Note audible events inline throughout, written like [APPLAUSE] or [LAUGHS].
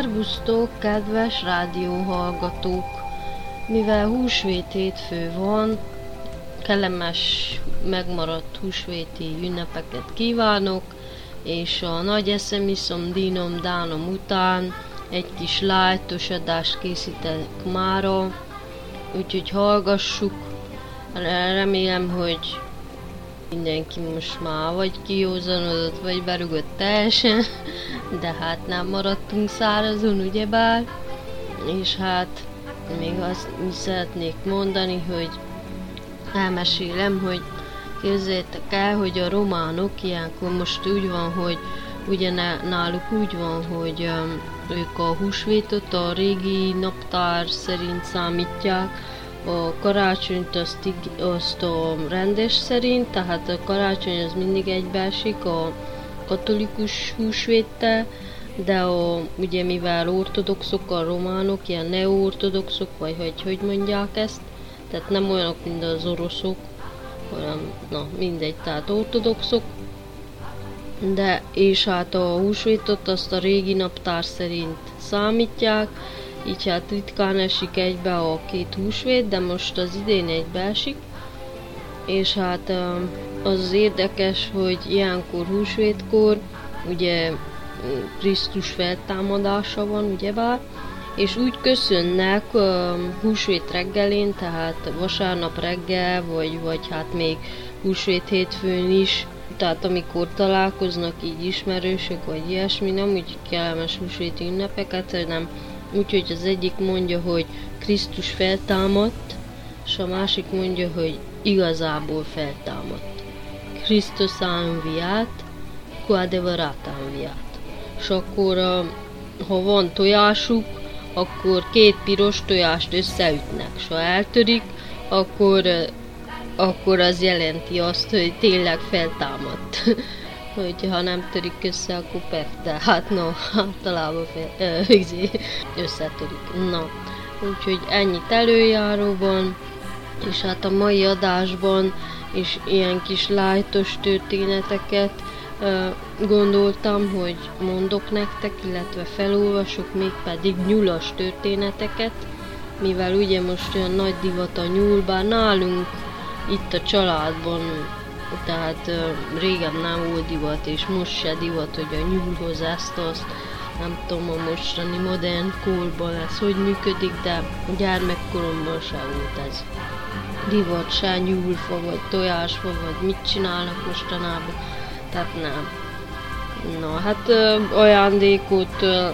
Szervusztok, kedves rádióhallgatók! Mivel húsvét hétfő van, kellemes, megmaradt húsvéti ünnepeket kívánok, és a nagy eszemiszom, dínom, dánom után egy kis lájtos adást készítek mára, úgyhogy hallgassuk. Remélem, hogy mindenki most már vagy kiózanodott, vagy berugott teljesen, de hát nem maradtunk szárazon, ugyebár. És hát még azt is szeretnék mondani, hogy elmesélem, hogy képzeljétek el, hogy a románok ilyenkor most úgy van, hogy ugye náluk úgy van, hogy öm, ők a húsvétot a régi naptár szerint számítják, a karácsonyt azt, azt a rendes szerint, tehát a karácsony az mindig egybeesik a katolikus húsvéttel, de a, ugye mivel ortodoxok a románok, ilyen neo-ortodoxok, vagy hogy, hogy mondják ezt, tehát nem olyanok, mint az oroszok, hanem, na mindegy, tehát ortodoxok, de és hát a húsvétot azt a régi naptár szerint számítják, így hát ritkán esik egybe a két húsvét, de most az idén egybe esik, és hát az érdekes, hogy ilyenkor húsvétkor, ugye Krisztus feltámadása van, ugyebár, és úgy köszönnek uh, húsvét reggelén, tehát vasárnap reggel, vagy, vagy hát még húsvét hétfőn is, tehát amikor találkoznak így ismerősök, vagy ilyesmi, nem úgy kellemes húsvéti ünnepeket, hanem úgyhogy az egyik mondja, hogy Krisztus feltámadt, és a másik mondja, hogy igazából feltámadt. Krisztus ha inviat, cu És akkor, ha van tojásuk, akkor két piros tojást összeütnek, és ha eltörik, akkor, akkor az jelenti azt, hogy tényleg feltámadt. [LAUGHS] hogy ha nem törik össze, akkor de hát no, általában fel, [LAUGHS] összetörik. Na, úgyhogy ennyit előjáróban, és hát a mai adásban is ilyen kis lájtos történeteket gondoltam, hogy mondok nektek, illetve felolvasok mégpedig nyulas történeteket, mivel ugye most olyan nagy divat a nyúl, bár nálunk itt a családban, tehát régen nem volt divat, és most se divat, hogy a nyúlhoz ezt azt, nem tudom a mostani modern kórban ez hogy működik, de gyermekkoromban se volt ez divat, se nyúlfa, vagy tojásfa, vagy mit csinálnak mostanában tehát nem. Na, hát ö, ajándékot ö,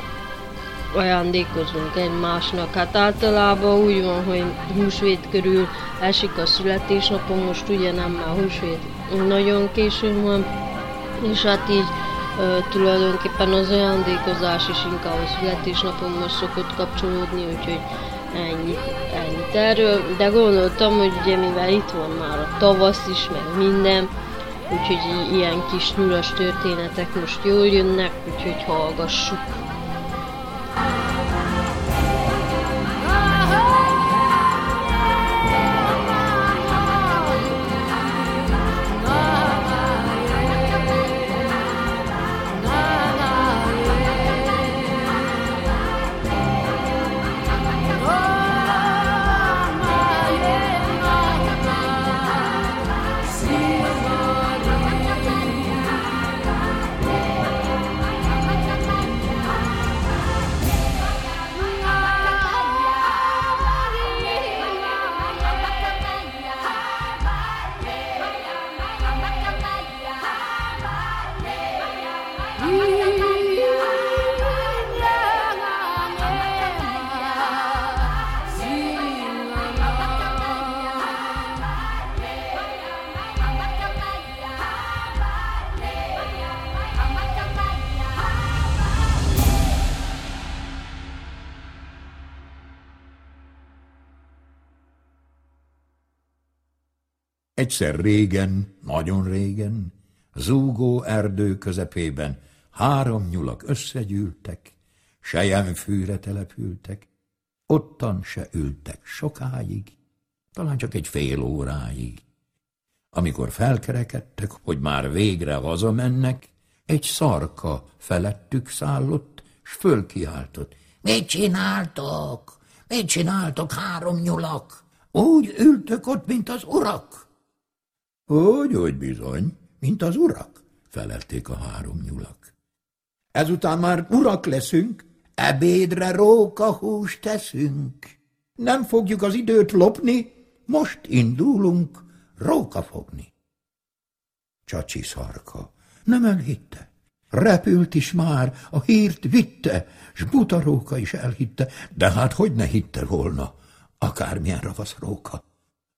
ajándékozunk egymásnak. Hát általában úgy van, hogy húsvét körül esik a születésnapom, most ugye nem már húsvét nagyon későn van, és hát így ö, tulajdonképpen az ajándékozás is inkább a születésnapomhoz szokott kapcsolódni, úgyhogy ennyit, ennyit erről, de gondoltam, hogy ugye mivel itt van már a tavasz is, meg minden, Úgyhogy ilyen kis nyulas történetek most jól jönnek, úgyhogy hallgassuk. Egyszer régen, nagyon régen, zúgó erdő közepében három nyulak összegyűltek, sejemfűre települtek, ottan se ültek sokáig, talán csak egy fél óráig. Amikor felkerekedtek, hogy már végre hazamennek, egy szarka felettük szállott, s fölkiáltott. Mit csináltok? Mit csináltok, három nyulak? Úgy ültök ott, mint az urak. Hogy, hogy bizony, mint az urak, felelték a három nyulak. Ezután már urak leszünk, ebédre rókahúst teszünk. Nem fogjuk az időt lopni, most indulunk róka fogni. Csacsi szarka nem elhitte. Repült is már, a hírt vitte, s buta róka is elhitte, de hát hogy ne hitte volna, akármilyen ravasz róka.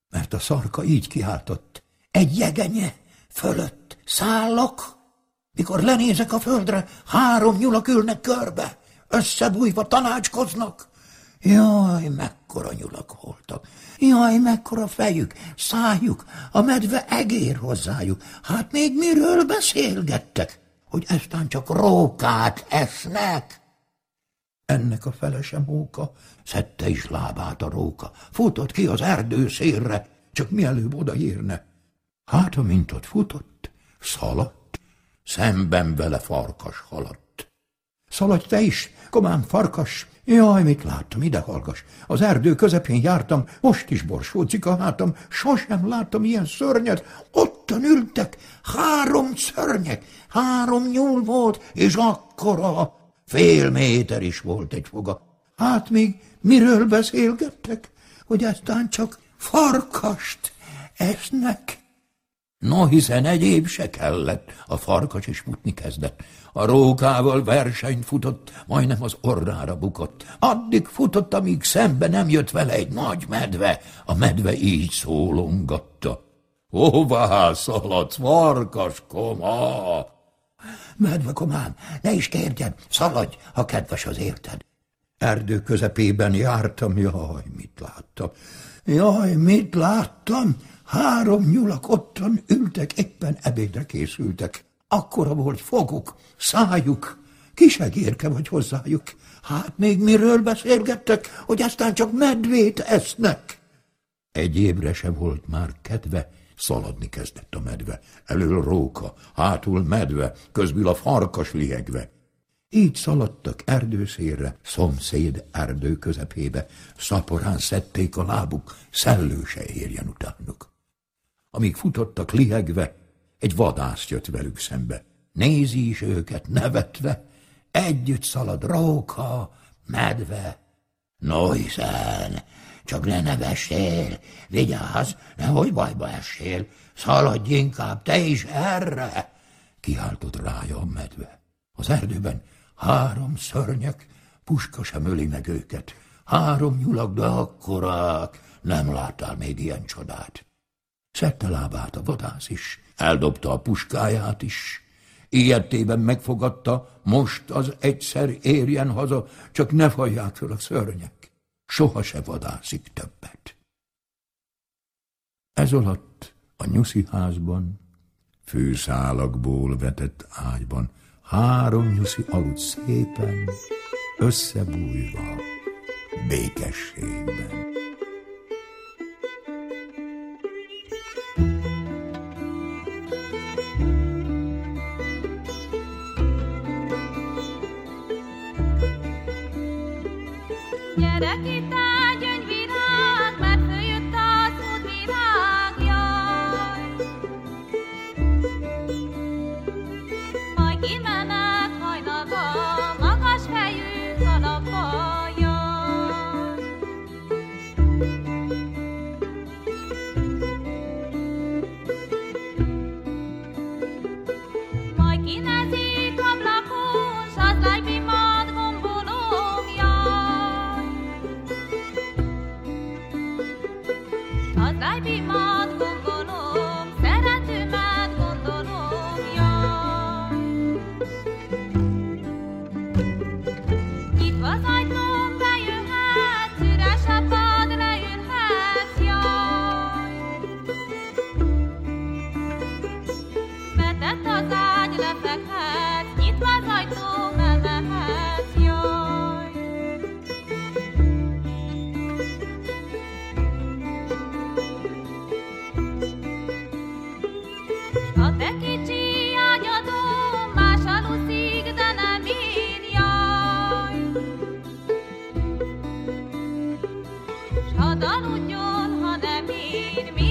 Mert a szarka így kiáltott, egy jegenye fölött szállok, mikor lenézek a földre, három nyulak ülnek körbe, összebújva tanácskoznak. Jaj, mekkora nyulak voltak! Jaj, mekkora fejük, szájuk, a medve egér hozzájuk. Hát még miről beszélgettek, hogy eztán csak rókát esnek? Ennek a felese móka szedte is lábát a róka, futott ki az erdő szélre, csak mielőbb odaérne. Hát, amint ott futott, szaladt, Szemben vele farkas haladt. Szaladj te is, komám farkas! Jaj, mit láttam, ide hallgas. Az erdő közepén jártam, most is borsócik a hátam, sosem láttam ilyen szörnyet. Ottan ültek, három szörnyek, három nyúl volt, és akkora, fél méter is volt egy foga. Hát még miről beszélgettek, hogy aztán csak farkast esnek? No, hiszen egyéb se kellett, a farkas is futni kezdett. A rókával versenyt futott, majdnem az orrára bukott. Addig futott, amíg szembe nem jött vele egy nagy medve. A medve így szólongatta. Hová szaladsz, farkas koma? Medve komám, ne is kérjen, szaladj, ha kedves az érted. Erdő közepében jártam, jaj, mit láttam. Jaj, mit láttam? Három nyulak ottan ültek, éppen ebédre készültek. Akkora volt foguk, szájuk, kisegérke vagy hozzájuk. Hát még miről beszélgettek, hogy aztán csak medvét esznek? Egyébre se volt már kedve, szaladni kezdett a medve. Elől róka, hátul medve, közbül a farkas liegve. Így szaladtak erdőszélre, szomszéd erdő közepébe, szaporán szedték a lábuk, szellő se érjen utánuk. Amíg futottak lihegve, egy vadász jött velük szembe. Nézi is őket nevetve, együtt szalad róka, medve. No hiszen, csak ne nevessél, vigyázz, nehogy bajba essél, szaladj inkább te is erre, kiáltott rája a medve. Az erdőben három szörnyek, puska sem öli meg őket. Három nyulak, de akkorák, nem láttál még ilyen csodát. Szedte lábát a vadász is, eldobta a puskáját is. Ilyetében megfogadta, most az egyszer érjen haza, csak ne fajják fel a szörnyek. Soha se vadászik többet. Ez alatt a nyuszi házban, fűszálakból vetett ágyban, három nyuszi aludt szépen, összebújva, békességben. aludjon, hanem így, mi?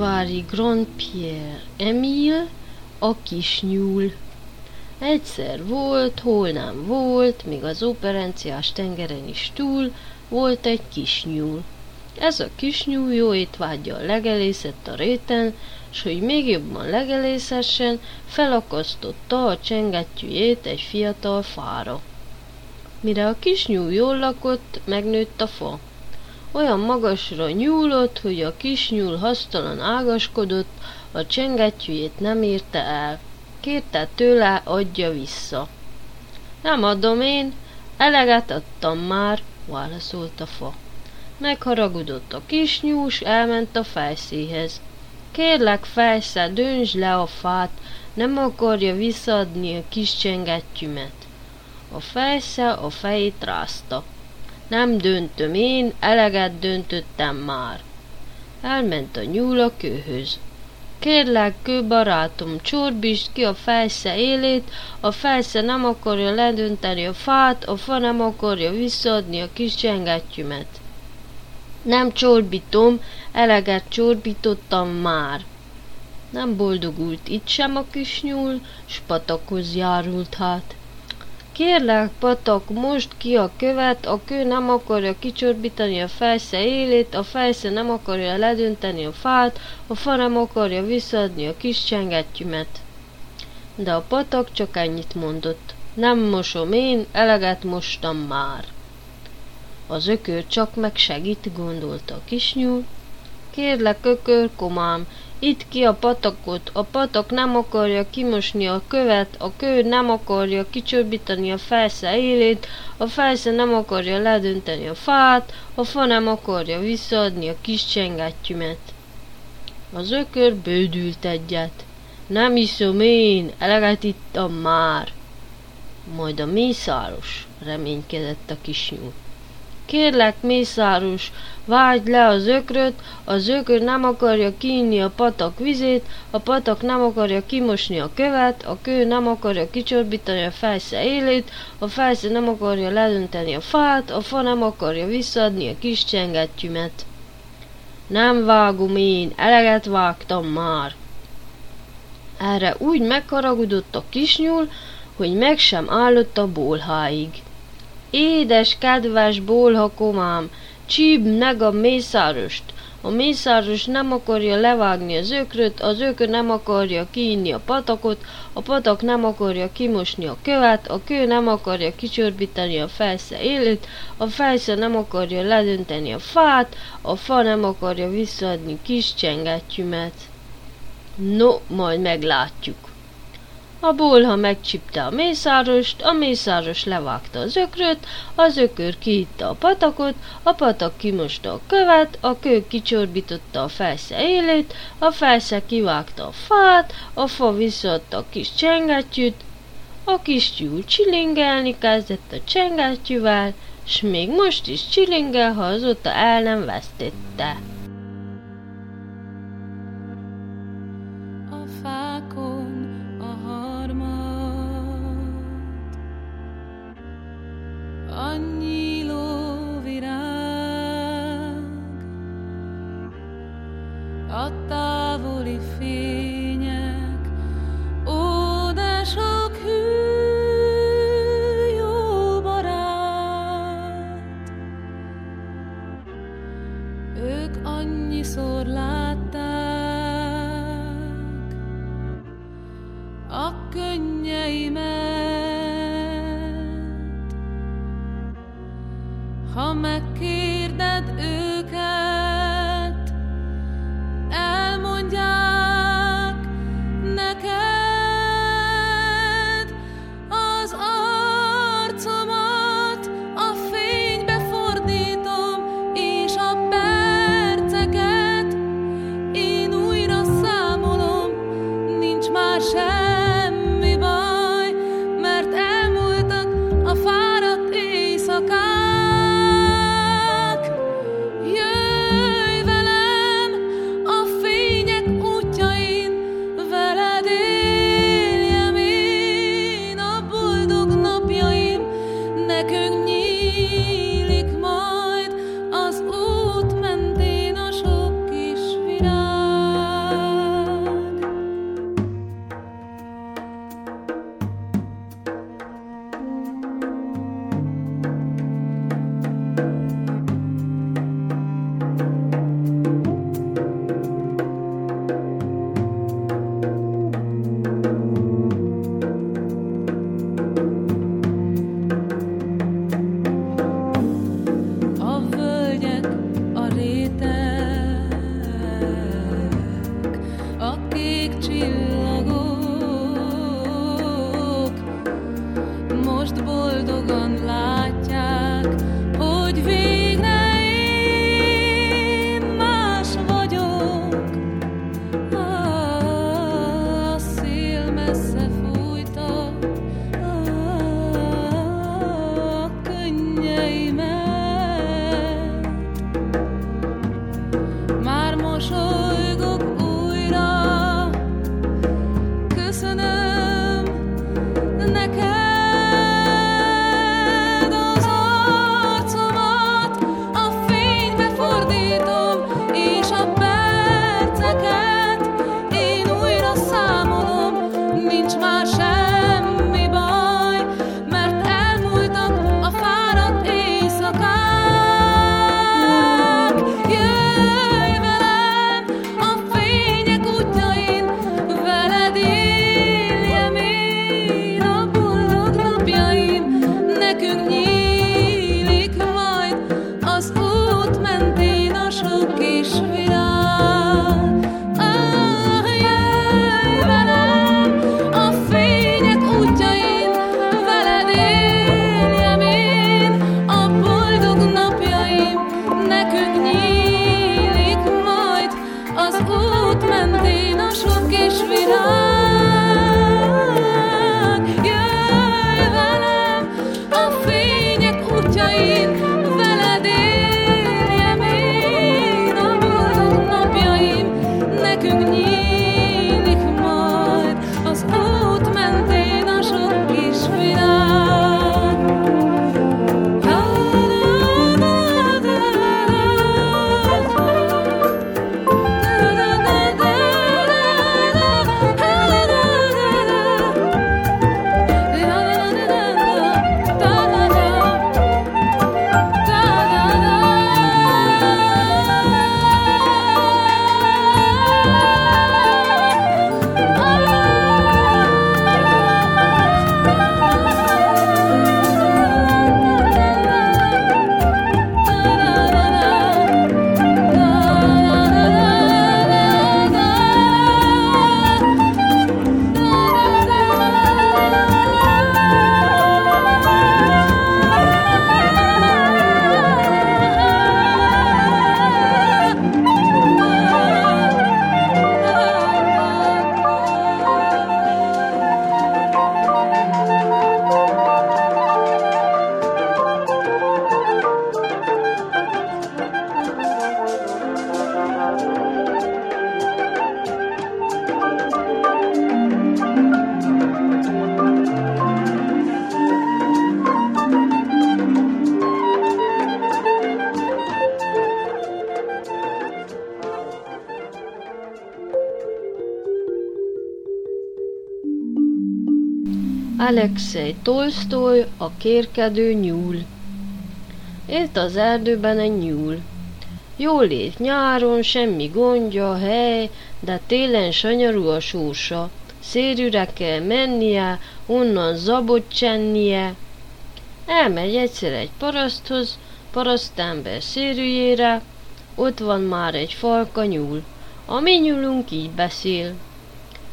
Kolozsvári Grand Pierre Emil, a kis nyúl. Egyszer volt, hol nem volt, míg az operenciás tengeren is túl, volt egy kis nyúl. Ez a kis nyúl jó étvágyjal legelészett a réten, s hogy még jobban legelészhessen, felakasztotta a csengettyűjét egy fiatal fára. Mire a kis nyúl jól lakott, megnőtt a fa. Olyan magasra nyúlott, hogy a kis nyúl hasztalan ágaskodott, a csengettyűjét nem érte el. Kérte tőle, adja vissza. Nem adom én, eleget adtam már, válaszolt a fa. Megharagudott a kis nyús, elment a fejszéhez. Kérlek, fejsze, döntsd le a fát, nem akarja visszaadni a kis csengettyümet. A fejsze a fejét rázta. Nem döntöm én, eleget döntöttem már. Elment a nyúl a kőhöz. Kérlek, kőbarátom, csorbítsd ki a fejsze élét, a fejsze nem akarja ledönteni a fát, a fa nem akarja visszaadni a kis csengettyümet. Nem csorbítom, eleget csorbítottam már. Nem boldogult itt sem a kis nyúl, s patakhoz járult hát. Kérlek, patak, most ki a követ, a kő nem akarja kicsorbítani a fejsze élét, a fejsze nem akarja ledönteni a fát, a fa nem akarja visszaadni a kis csengettyümet. De a patak csak ennyit mondott. Nem mosom én, eleget mostam már. Az ökör csak meg segít, gondolta a kisnyúl. Kérlek, ökör, komám, itt ki a patakot, a patak nem akarja kimosni a követ, a kő nem akarja kicsorbítani a felsze élét, a felsze nem akarja ledönteni a fát, a fa nem akarja visszaadni a kis csengettyümet. Az ökör bődült egyet. Nem iszom én, eleget ittam már. Majd a mészáros, reménykedett a kisnyúl. Kérlek, Mészáros, vágd le az ökröt, az ökör nem akarja kiinni a patak vizét, a patak nem akarja kimosni a követ, a kő nem akarja kicsorbítani a fejsze élét, a fejsze nem akarja ledönteni a fát, a fa nem akarja visszaadni a kis csengettyümet. Nem vágom én, eleget vágtam már. Erre úgy megharagudott a kisnyúl, hogy meg sem állott a bolháig. Édes, kedves bolha komám, csíb meg a mészárost. A mészáros nem akarja levágni az ökröt, az ökör nem akarja kiinni a patakot, a patak nem akarja kimosni a követ, a kő nem akarja kicsorbítani a felsze élét, a felsze nem akarja ledönteni a fát, a fa nem akarja visszaadni kis csengettyümet. No, majd meglátjuk. A bolha megcsipte a mészárost, a mészáros levágta az ökröt, az ökör kiitta a patakot, a patak kimosta a követ, a kő kicsorbította a felsze élét, a felsze kivágta a fát, a fa visszaadta a kis csengettyűt, a kis tyúl csilingelni kezdett a csengettyűvel, s még most is csilingel, ha azóta el nem vesztette. a fákon a harmat. Alexei Tolstoy, a kérkedő nyúl. Élt az erdőben egy nyúl. Jól élt nyáron, semmi gondja, hely, de télen sanyarú a sorsa. Szérűre kell mennie, onnan zabotcsennie. Elmegy egyszer egy paraszthoz, parasztember szérűjére, ott van már egy farka nyúl. A mi nyúlunk így beszél.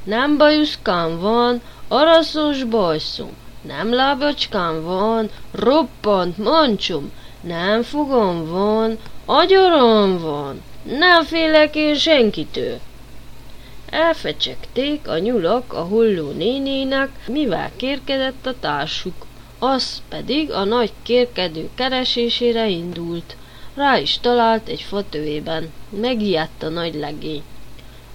Nem bajuszkám van, araszos bajszom. Nem lábacskám van, roppant mancsom. Nem fogom van, agyarom van. Nem félek én senkitől. Elfecsegték a nyulak a holló nénének, mivel kérkedett a társuk. Az pedig a nagy kérkedő keresésére indult. Rá is talált egy fatövében. Megijedt a nagy legény.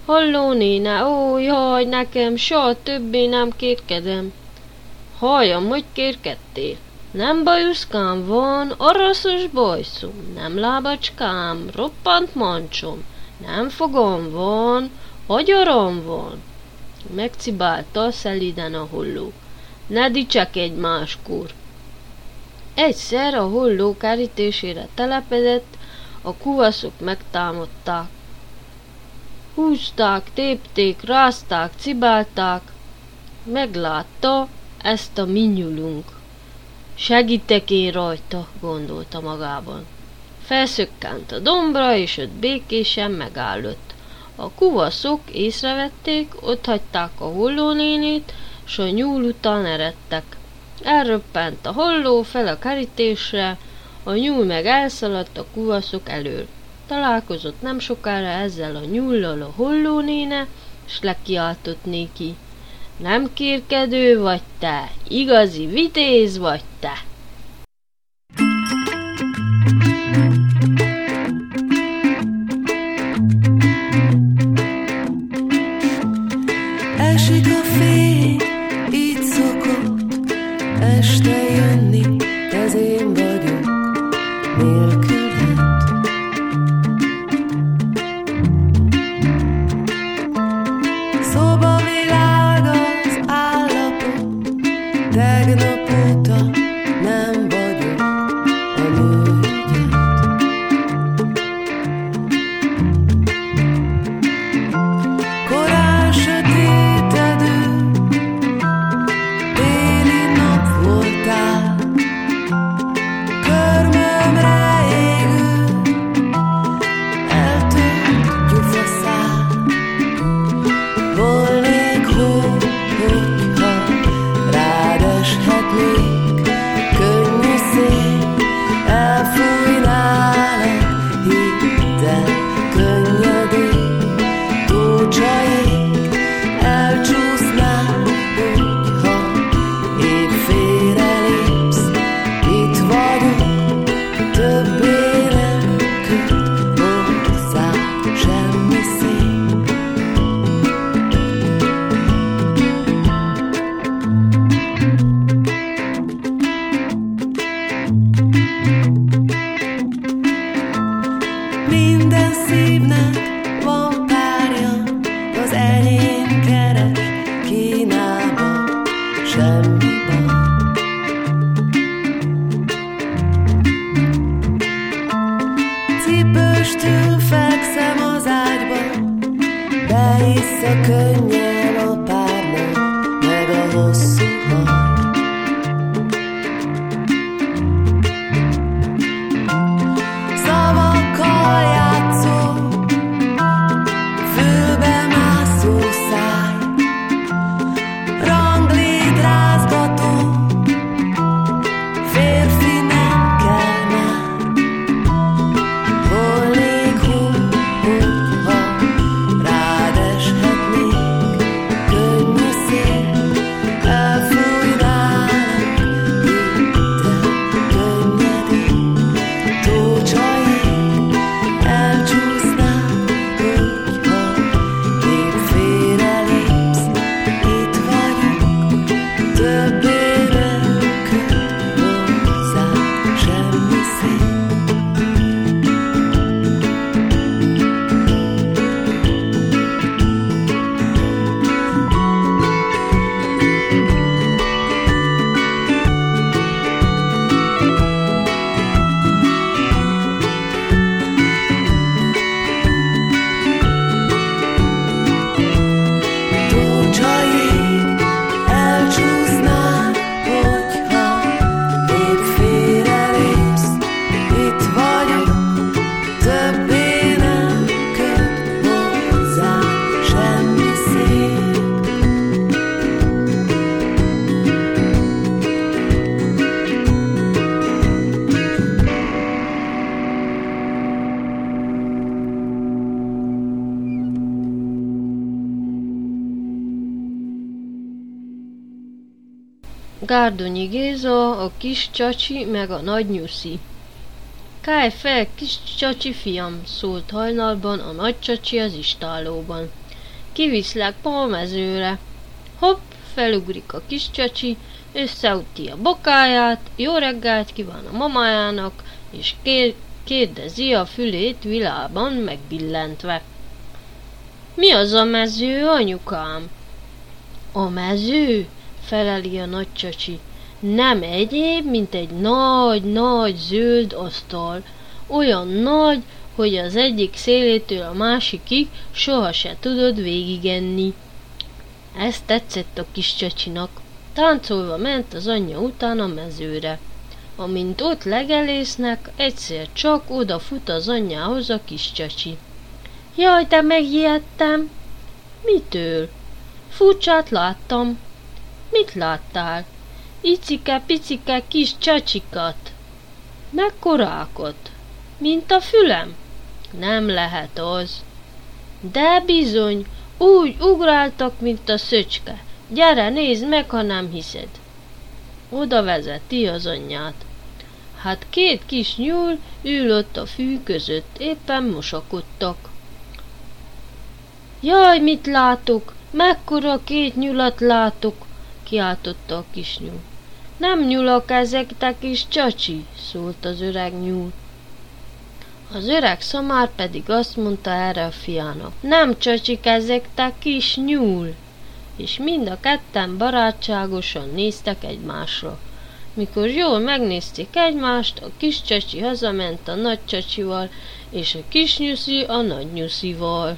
Halló, néne, ó, jaj, nekem soha többé nem kérkedem. Halljam, hogy kérkedtél. Nem bajuszkám van, araszos bajszom, nem lábacskám, roppant mancsom, nem fogom van, agyarom van. Megcibálta szeliden a holló. Ne egy máskor. Egyszer a holló kerítésére telepedett, a kuvaszok megtámadták. Húzták, tépték, rázták, cibálták. Meglátta ezt a minyulunk. Segítek én rajta, gondolta magában. Felszökkent a dombra, és ott békésen megállott. A kuvaszok észrevették, ott hagyták a hollónénét, s a nyúl után eredtek. Elröppent a holló fel a kerítésre, a nyúl meg elszaladt a kuvaszok elől. Találkozott nem sokára ezzel a nyúllal a hollónéne, s lekiáltott néki. Nem kérkedő vagy te, igazi vitéz vagy te. Gárdonyi Géza, a kis csacsi meg a nagy nyuszi. Káj fel, kis csacsi fiam, szólt hajnalban a nagy csacsi az istállóban. Kiviszlek palmezőre. Hopp, felugrik a kis csacsi, összeúti a bokáját, jó reggelt kíván a mamájának, és kér, kérdezi a fülét vilában megbillentve. Mi az a mező, anyukám? A mező? Feleli a nagy csacsi. Nem egyéb, mint egy nagy-nagy zöld asztal. Olyan nagy, hogy az egyik szélétől a másikig soha se tudod végigenni. Ez tetszett a kis csacsinak. Táncolva ment az anyja után a mezőre. Amint ott legelésznek, egyszer csak odafut az anyjához a kis csacsi. Jaj, de megijedtem! Mitől? Furcsát láttam. Mit láttál? Icike-picike kis csacsikat. Mekkorákot? Mint a fülem? Nem lehet az. De bizony, úgy ugráltak, mint a szöcske. Gyere, nézd meg, ha nem hiszed. Oda vezeti az anyját. Hát két kis nyúl ül ott a fű között, éppen mosakodtak. Jaj, mit látok? Mekkora két nyulat látok? Kiáltotta a kis nyúl. Nem ezek, te kis csacsi, szólt az öreg nyúl. Az öreg szamár pedig azt mondta erre a fiának. Nem csacsik ezek, te kis nyúl! És mind a ketten barátságosan néztek egymásra. Mikor jól megnézték egymást, a kis csacsi hazament a nagy csacsival, és a kis nyuszi a nagy nyuszival.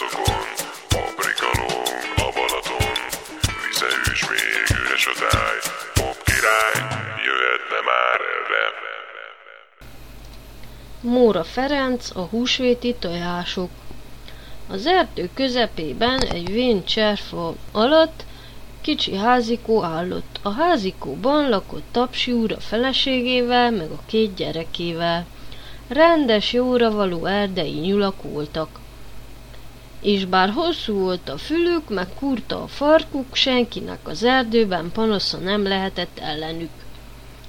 piacokon, paprikalom a Balaton, vizeűs még üres a táj, pop király, jöhetne már erre. Móra Ferenc, a húsvéti tojások. Az erdő közepében egy vén cserfa alatt kicsi házikó állott. A házikóban lakott Tapsi úr a feleségével, meg a két gyerekével. Rendes jóra való erdei nyulak voltak. És bár hosszú volt a fülük, meg kurta a farkuk, senkinek az erdőben panasza nem lehetett ellenük.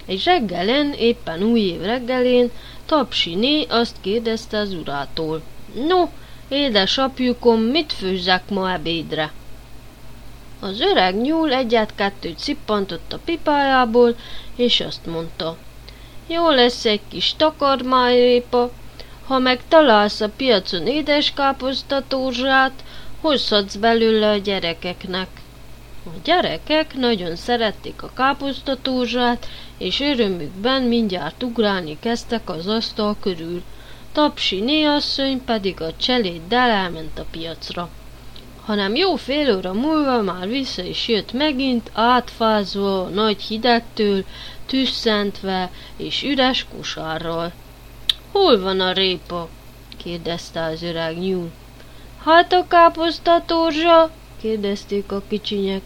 Egy reggelen, éppen új év reggelén, Tapsiné azt kérdezte az urától. No, édesapjukom, mit főzzek ma ebédre? Az öreg nyúl egyet-kettőt szippantott a pipájából, és azt mondta. Jó lesz egy kis takarmányrépa, ha meg találsz a piacon édeskáposztatózsát, hozhatsz belőle a gyerekeknek. A gyerekek nagyon szerették a káposztatózsát, és örömükben mindjárt ugrálni kezdtek az asztal körül. Tapsi néasszony pedig a cseléddel elment a piacra. Hanem jó fél óra múlva már vissza is jött megint, átfázva, nagy hidegtől, tüsszentve és üres kosárral. Hol van a répa? kérdezte az öreg nyúl. Hát a káposztatózsa? kérdezték a kicsinyek.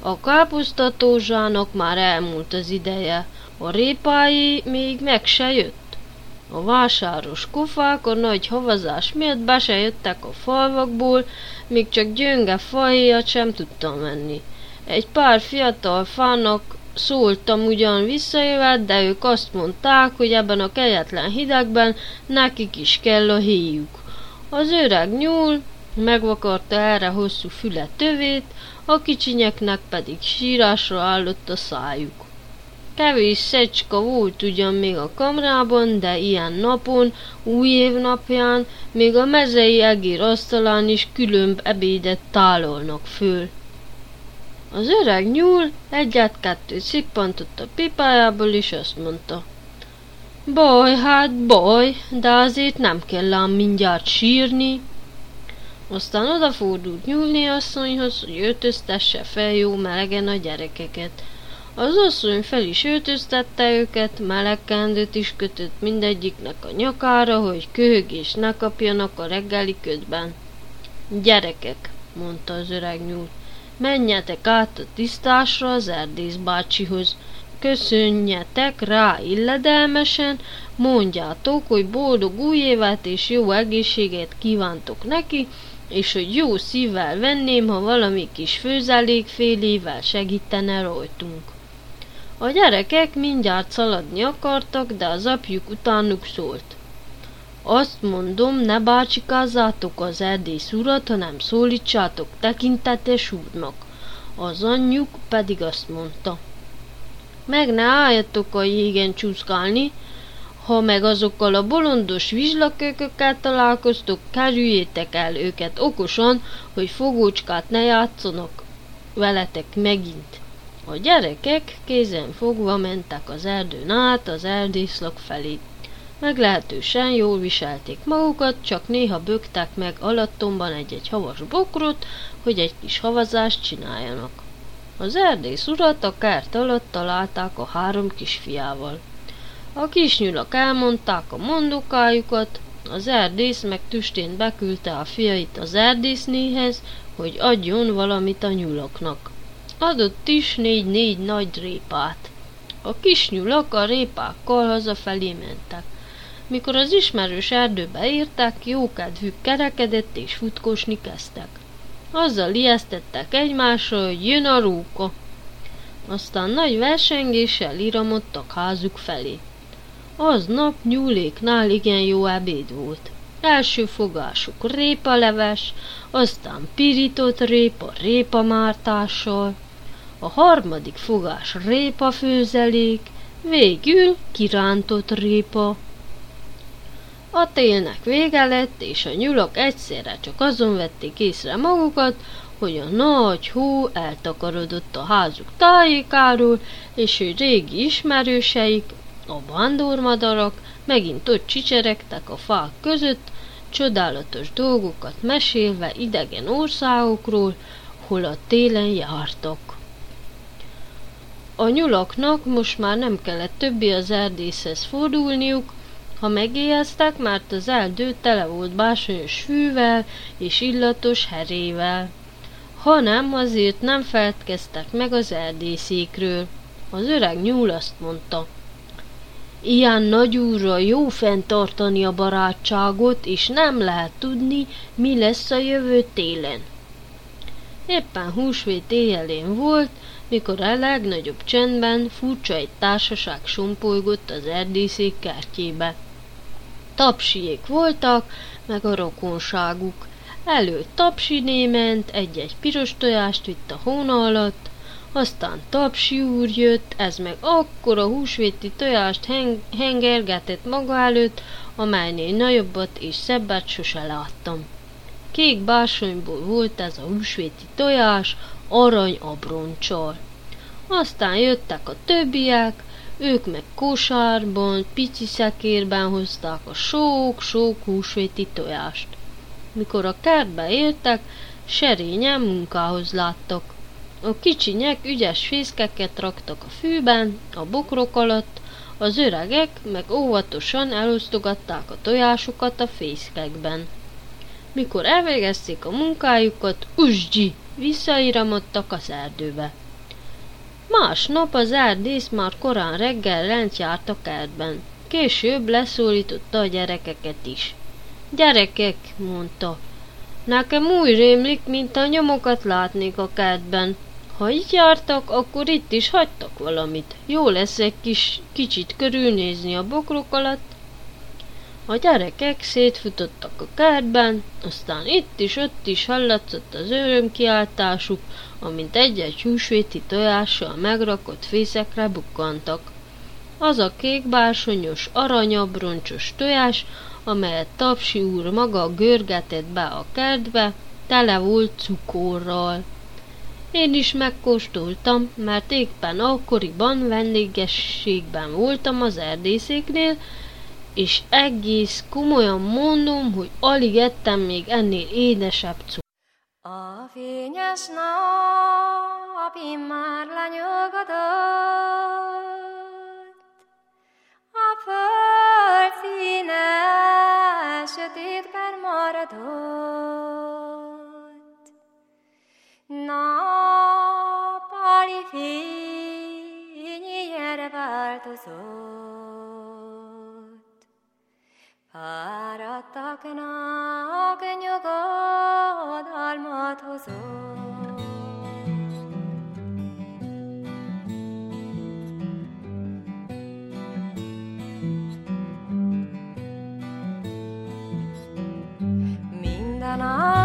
A káposztatózsának már elmúlt az ideje, a répái még meg se jött. A vásáros kofák a nagy havazás miatt be se jöttek a falvakból, még csak gyönge fahéjat sem tudtam menni. Egy pár fiatal fának szóltam ugyan visszajövet, de ők azt mondták, hogy ebben a kegyetlen hidegben nekik is kell a héjuk. Az öreg nyúl megvakarta erre hosszú füle tövét, a kicsinyeknek pedig sírásra állott a szájuk. Kevés szecska volt ugyan még a kamrában, de ilyen napon, új év napján, még a mezei egér asztalán is különb ebédet tálolnak föl. Az öreg nyúl egyet-kettőt szippantott a pipájából, és azt mondta. Baj, hát baj, de azért nem kell ám mindjárt sírni. Aztán odafordult nyúlni asszonyhoz, hogy öltöztesse fel jó melegen a gyerekeket. Az asszony fel is öltöztette őket, melegkendőt is kötött mindegyiknek a nyakára, hogy köhögés ne kapjanak a reggeli ködben. Gyerekek, mondta az öreg nyúl, menjetek át a tisztásra az erdész bácsihoz. Köszönjetek rá illedelmesen, mondjátok, hogy boldog új évet és jó egészséget kívántok neki, és hogy jó szívvel venném, ha valami kis főzelékfélével segítene rajtunk. A gyerekek mindjárt szaladni akartak, de az apjuk utánuk szólt. Azt mondom, ne bácsikázzátok az erdész urat, hanem szólítsátok tekintetes úrnak. Az anyjuk pedig azt mondta. Meg ne álljatok a jégen csúszkálni, ha meg azokkal a bolondos vizslakökökkel találkoztok, kerüljétek el őket okosan, hogy fogócskát ne játszanak veletek megint. A gyerekek kézen fogva mentek az erdőn át az erdészlak felé. Meglehetősen jól viselték magukat, csak néha bögtek meg alattomban egy-egy havas bokrot, hogy egy kis havazást csináljanak. Az erdész urat a kert alatt találták a három kisfiával. A kisnyulak elmondták a mondokájukat, az erdész meg tüstén beküldte a fiait az erdésznéhez, hogy adjon valamit a nyulaknak. Adott is négy-négy nagy répát. A kis nyulak a répákkal hazafelé mentek. Mikor az ismerős erdőbe értek, jókedvük kerekedett és futkosni kezdtek. Azzal ijesztettek egymásra, hogy jön a róka. Aztán nagy versengéssel iramodtak házuk felé. Aznap nyúléknál igen jó ebéd volt. Első fogásuk répaleves, aztán pirított répa répamártással, a harmadik fogás répa főzelék, végül kirántott répa. A télnek vége lett, és a nyulak egyszerre csak azon vették észre magukat, hogy a nagy hó eltakarodott a házuk tájékáról, és hogy régi ismerőseik, a vándormadarak megint ott csicseregtek a fák között, csodálatos dolgokat mesélve idegen országokról, hol a télen jártak. A nyulaknak most már nem kellett többi az erdészhez fordulniuk, Ha megéheztek, mert az erdő tele volt bársonyos fűvel és illatos herével. Hanem azért nem feledkeztek meg az erdészékről. Az öreg nyúl azt mondta. Ilyen nagy úrra jó fenntartani a barátságot, és nem lehet tudni, mi lesz a jövő télen. Éppen húsvét éjjelén volt, mikor a legnagyobb csendben furcsa egy társaság sompolygott az erdészék kertjébe. Tapsiék voltak, meg a rokonságuk. Előtt tapsiné ment, egy-egy piros tojást vitt a hóna alatt, aztán tapsi úr jött, ez meg akkora húsvéti tojást heng- hengergetett maga előtt, amelynél nagyobbat és szebbet sose láttam. Kék bársonyból volt ez a húsvéti tojás, arany abroncsal. Aztán jöttek a többiek, ők meg kosárban, pici szekérben hozták a sok-sok húsvéti tojást. Mikor a kertbe értek, serényen munkához láttak. A kicsinyek ügyes fészkeket raktak a fűben, a bokrok alatt, az öregek meg óvatosan elosztogatták a tojásokat a fészkekben. Mikor elvégezték a munkájukat, usgyi, visszairamodtak az erdőbe. Másnap az erdész már korán reggel lent járt a kertben. Később leszólította a gyerekeket is. Gyerekek, mondta, nekem úgy rémlik, mint a nyomokat látnék a kertben. Ha így jártak, akkor itt is hagytak valamit. Jó lesz egy kis, kicsit körülnézni a bokrok alatt. A gyerekek szétfutottak a kertben, aztán itt is, ott is hallatszott az örömkiáltásuk, amint egy-egy húsvéti tojással megrakott fészekre bukkantak. Az a kék bársonyos, aranyabroncsos tojás, amelyet Tapsi úr maga görgetett be a kertbe, tele volt cukorral. Én is megkóstoltam, mert éppen akkoriban vendégességben voltam az erdészéknél, és egész komolyan mondom, hogy alig ettem még ennél édesebb cukrot. A fényes nap immár lenyugodott, a föld színe sötétben maradott. Nappali fény változott. Fáradtaknak nyugodalmat hozott. Minden állat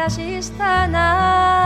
探ししたな。